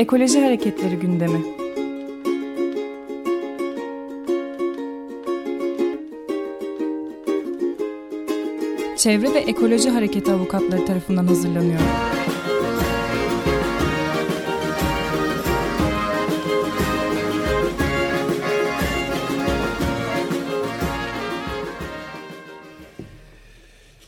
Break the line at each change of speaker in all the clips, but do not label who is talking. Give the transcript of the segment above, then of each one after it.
Ekoloji Hareketleri gündemi. Çevre ve Ekoloji Hareketi avukatları tarafından hazırlanıyor.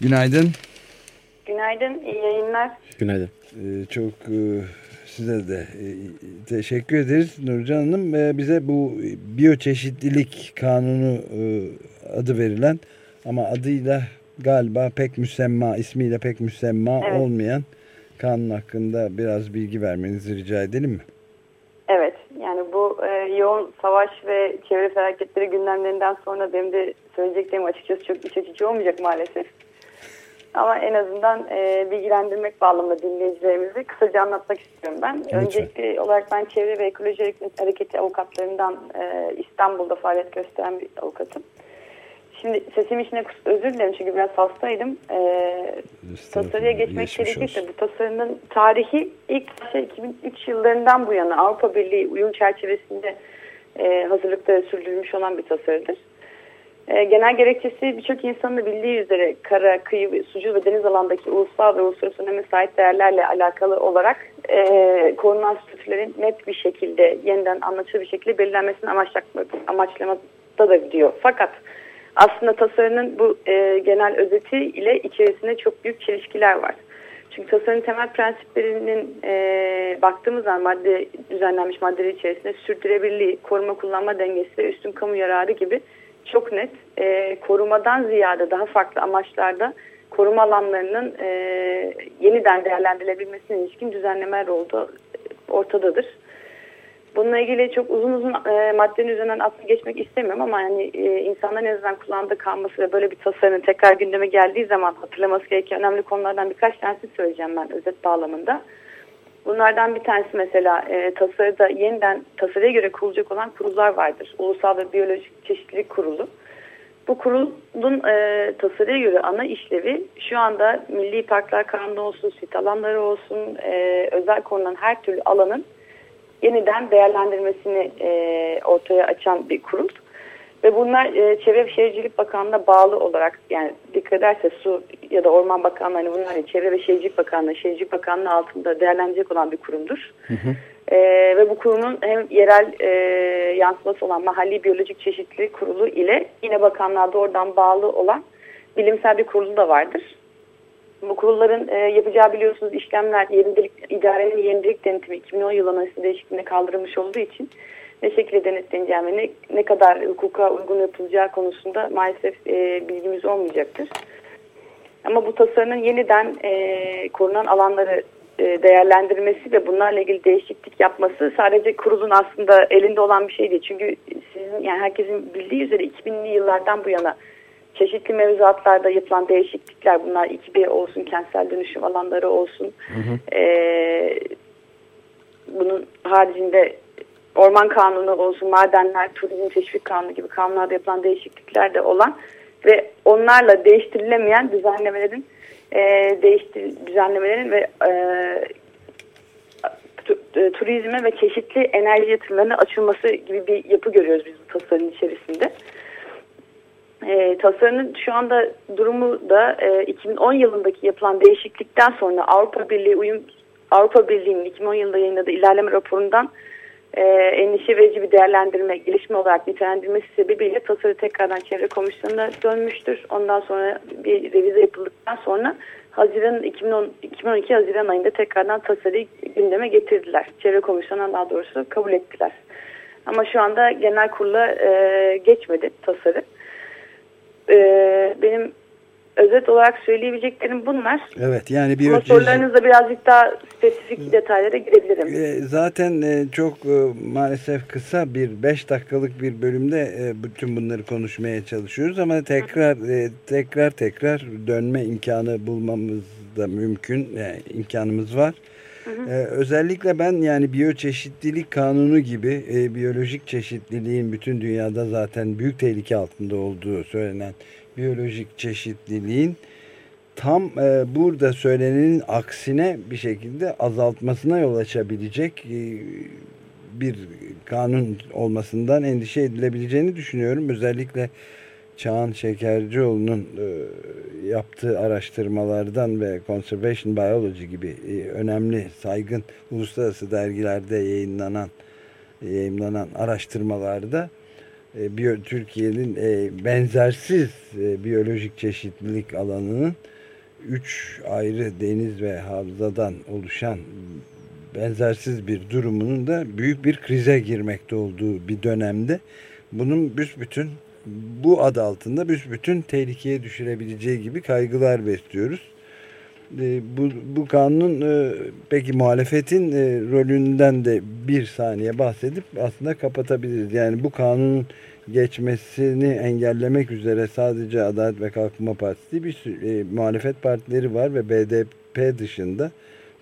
Günaydın.
Günaydın, iyi yayınlar.
Günaydın.
Ee, çok e, size de e, teşekkür ederiz Nurcan Hanım. E, bize bu biyoçeşitlilik kanunu e, adı verilen ama adıyla galiba pek müsemma, ismiyle pek müsemma
Evet.
olmayan kanun hakkında biraz bilgi vermenizi rica edelim mi?
Evet, yani bu e, yoğun savaş ve çevre felaketleri gündemlerinden sonra benim de söyleyeceklerim açıkçası çok iç açıcı olmayacak maalesef. Ama en azından e, bilgilendirmek bağlamında dinleyicilerimizi kısaca anlatmak istiyorum ben.
Lütfen.
Öncelikli olarak ben Çevre ve Ekoloji Hareketi avukatlarından e, İstanbul'da faaliyet gösteren bir avukatım. Şimdi sesim için de kus- özür dilerim çünkü biraz hastaydım. E, tasarıya geçmek gerekirse bu tasarının tarihi ilk başta 2003 yıllarından bu yana Avrupa Birliği uyum çerçevesinde e, hazırlıkta sürdürülmüş olan bir tasarıdır. E, genel gerekçesi birçok insanın da bildiği üzere kara, kıyı, sucu ve deniz alandaki ulusal ve uluslararası öneme sahip değerlerle alakalı olarak e, korunan statülerin net bir şekilde yeniden anlaşılır bir şekilde belirlenmesini amaçlamada da gidiyor. Fakat aslında tasarının bu e, genel özeti ile içerisinde çok büyük çelişkiler var. Çünkü tasarının temel prensiplerinin e, baktığımız zaman madde düzenlenmiş maddeler içerisinde sürdürülebilirliği, koruma kullanma dengesi ve üstün kamu yararı gibi çok net e, korumadan ziyade daha farklı amaçlarda koruma alanlarının e, yeniden değerlendirilebilmesine ilişkin düzenlemeler olduğu ortadadır. Bununla ilgili çok uzun uzun e, maddenin üzerinden aslında geçmek istemiyorum ama yani e, insanların en azından kulağında kalması ve böyle bir tasarının tekrar gündeme geldiği zaman hatırlaması gereken önemli konulardan birkaç tanesini söyleyeceğim ben özet bağlamında. Bunlardan bir tanesi mesela e, tasarıda yeniden tasarıya göre kurulacak olan kurullar vardır. Ulusal ve Biyolojik Çeşitlilik Kurulu. Bu kurulun e, tasarıya göre ana işlevi şu anda Milli Parklar Kanunu olsun, sit alanları olsun, e, özel konulan her türlü alanın yeniden değerlendirmesini e, ortaya açan bir kurul. Ve bunlar e, Çevre ve Şehircilik Bakanlığı'na bağlı olarak yani dikkat ederse Su ya da Orman Bakanlığı hani bunlar yani Çevre ve Şehircilik Bakanlığı, Şehircilik Bakanlığı altında değerlenecek olan bir kurumdur. E, ve bu kurumun hem yerel e, yansıması olan Mahalli Biyolojik Çeşitlilik Kurulu ile yine bakanlığa doğrudan bağlı olan bilimsel bir kurulu da vardır. Bu kurulların e, yapacağı biliyorsunuz işlemler yenilik, idarenin yenilik denetimi 2010 yılı anayasa değişikliğinde kaldırılmış olduğu için ne şekilde denetleneceği ve ne, ne kadar hukuka uygun yapılacağı konusunda maalesef e, bilgimiz olmayacaktır. Ama bu tasarının yeniden e, korunan alanları e, değerlendirmesi ve bunlarla ilgili değişiklik yapması sadece kurulun aslında elinde olan bir şey değil. Çünkü sizin yani herkesin bildiği üzere 2000'li yıllardan bu yana çeşitli mevzuatlarda yapılan değişiklikler bunlar 2B olsun, kentsel dönüşüm alanları olsun. Ee, bunun haricinde orman kanunu olsun, madenler, turizm teşvik kanunu gibi kanunlarda yapılan değişiklikler de olan ve onlarla değiştirilemeyen düzenlemelerin e, değiştir düzenlemelerin ve e, e, turizme ve çeşitli enerji yatırımlarına açılması gibi bir yapı görüyoruz biz bu tasarının içerisinde. E, tasarının şu anda durumu da e, 2010 yılındaki yapılan değişiklikten sonra Avrupa Birliği uyum Avrupa Birliği'nin 2010 yılında yayınladığı ilerleme raporundan e, endişe verici bir değerlendirme, gelişme olarak nitelendirmesi sebebiyle tasarı tekrardan çevre komisyonuna dönmüştür. Ondan sonra bir revize yapıldıktan sonra Haziran 2010, 2012 Haziran ayında tekrardan tasarıyı gündeme getirdiler. Çevre komisyonuna daha doğrusu kabul ettiler. Ama şu anda genel kurula e, geçmedi tasarı. E, benim özet olarak söyleyebileceklerim bunlar.
Evet yani
Ama
biyoçeşitlilik
sorularınızda birazcık daha spesifik detaylara girebilirim.
E, Zaten e, çok e, maalesef kısa bir 5 dakikalık bir bölümde bütün bunları konuşmaya çalışıyoruz ama tekrar tekrar tekrar dönme imkanı bulmamız da mümkün yani imkanımız var. E, özellikle ben yani biyoçeşitlilik kanunu gibi e, biyolojik çeşitliliğin bütün dünyada zaten büyük tehlike altında olduğu söylenen biyolojik çeşitliliğin tam e, burada söylenenin aksine bir şekilde azaltmasına yol açabilecek e, bir kanun olmasından endişe edilebileceğini düşünüyorum. Özellikle Çağan Şekercioğlu'nun e, yaptığı araştırmalardan ve Conservation Biology gibi e, önemli saygın uluslararası dergilerde yayınlanan yayınlanan araştırmalarda Türkiye'nin e, benzersiz e, biyolojik çeşitlilik alanının üç ayrı deniz ve havzadan oluşan benzersiz bir durumunun da büyük bir krize girmekte olduğu bir dönemde bunun büsbütün bu adı altında büsbütün tehlikeye düşürebileceği gibi kaygılar besliyoruz. E, bu, bu kanunun e, peki muhalefetin e, rolünden de bir saniye bahsedip aslında kapatabiliriz. Yani bu kanunun geçmesini engellemek üzere sadece Adalet ve Kalkınma Partisi bir e, muhalefet partileri var ve BDP dışında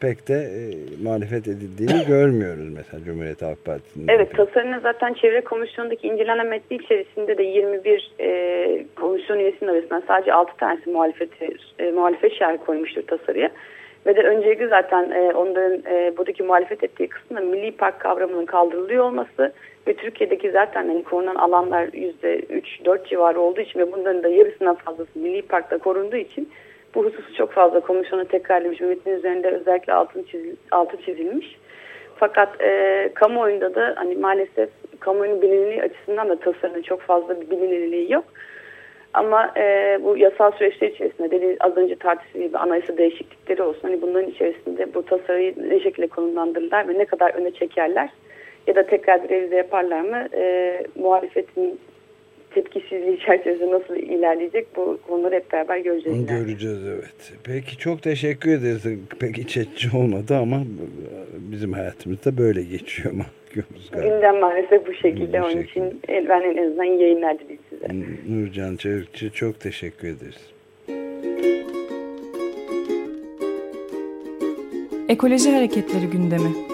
pek de e, muhalefet edildiğini görmüyoruz mesela Cumhuriyet Halk Partisi'nde.
Evet tasarının zaten çevre komisyonundaki incelenen metni içerisinde de 21 e, komisyon üyesinin arasından sadece 6 tanesi muhalefete, e, muhalefet şerhi koymuştur tasarıya. Ve de öncelikle zaten e, onların e, buradaki muhalefet ettiği kısmında milli park kavramının kaldırılıyor olması ve Türkiye'deki zaten hani korunan alanlar %3-4 civarı olduğu için ve bunların da yarısından fazlası milli parkta korunduğu için bu hususu çok fazla komisyona tekrarlamış. Metnin üzerinde özellikle altın, çizil, altı çizilmiş. Fakat e, kamuoyunda da hani maalesef kamuoyunun bilinirliği açısından da tasarının çok fazla bir bilinirliği yok. Ama e, bu yasal süreçler içerisinde dedi az önce tartıştığı gibi anayasa değişiklikleri olsun. Hani bunların içerisinde bu tasarıyı ne şekilde konumlandırırlar ve ne kadar öne çekerler ya da tekrar bir revize yaparlar mı? E, muhalefetin tepkisizliği çerçevesinde nasıl ilerleyecek bu konuları hep beraber göreceğiz.
Göreceğiz evet. Peki çok teşekkür ederiz. Pek iç olmadı ama bizim hayatımızda böyle geçiyor ama.
Gündem maalesef bu şekilde. Bu Onun şekilde. için ben en azından iyi yayınlar dileyim size.
Nurcan Çevikçi çok teşekkür ederiz.
Ekoloji Hareketleri gündemi.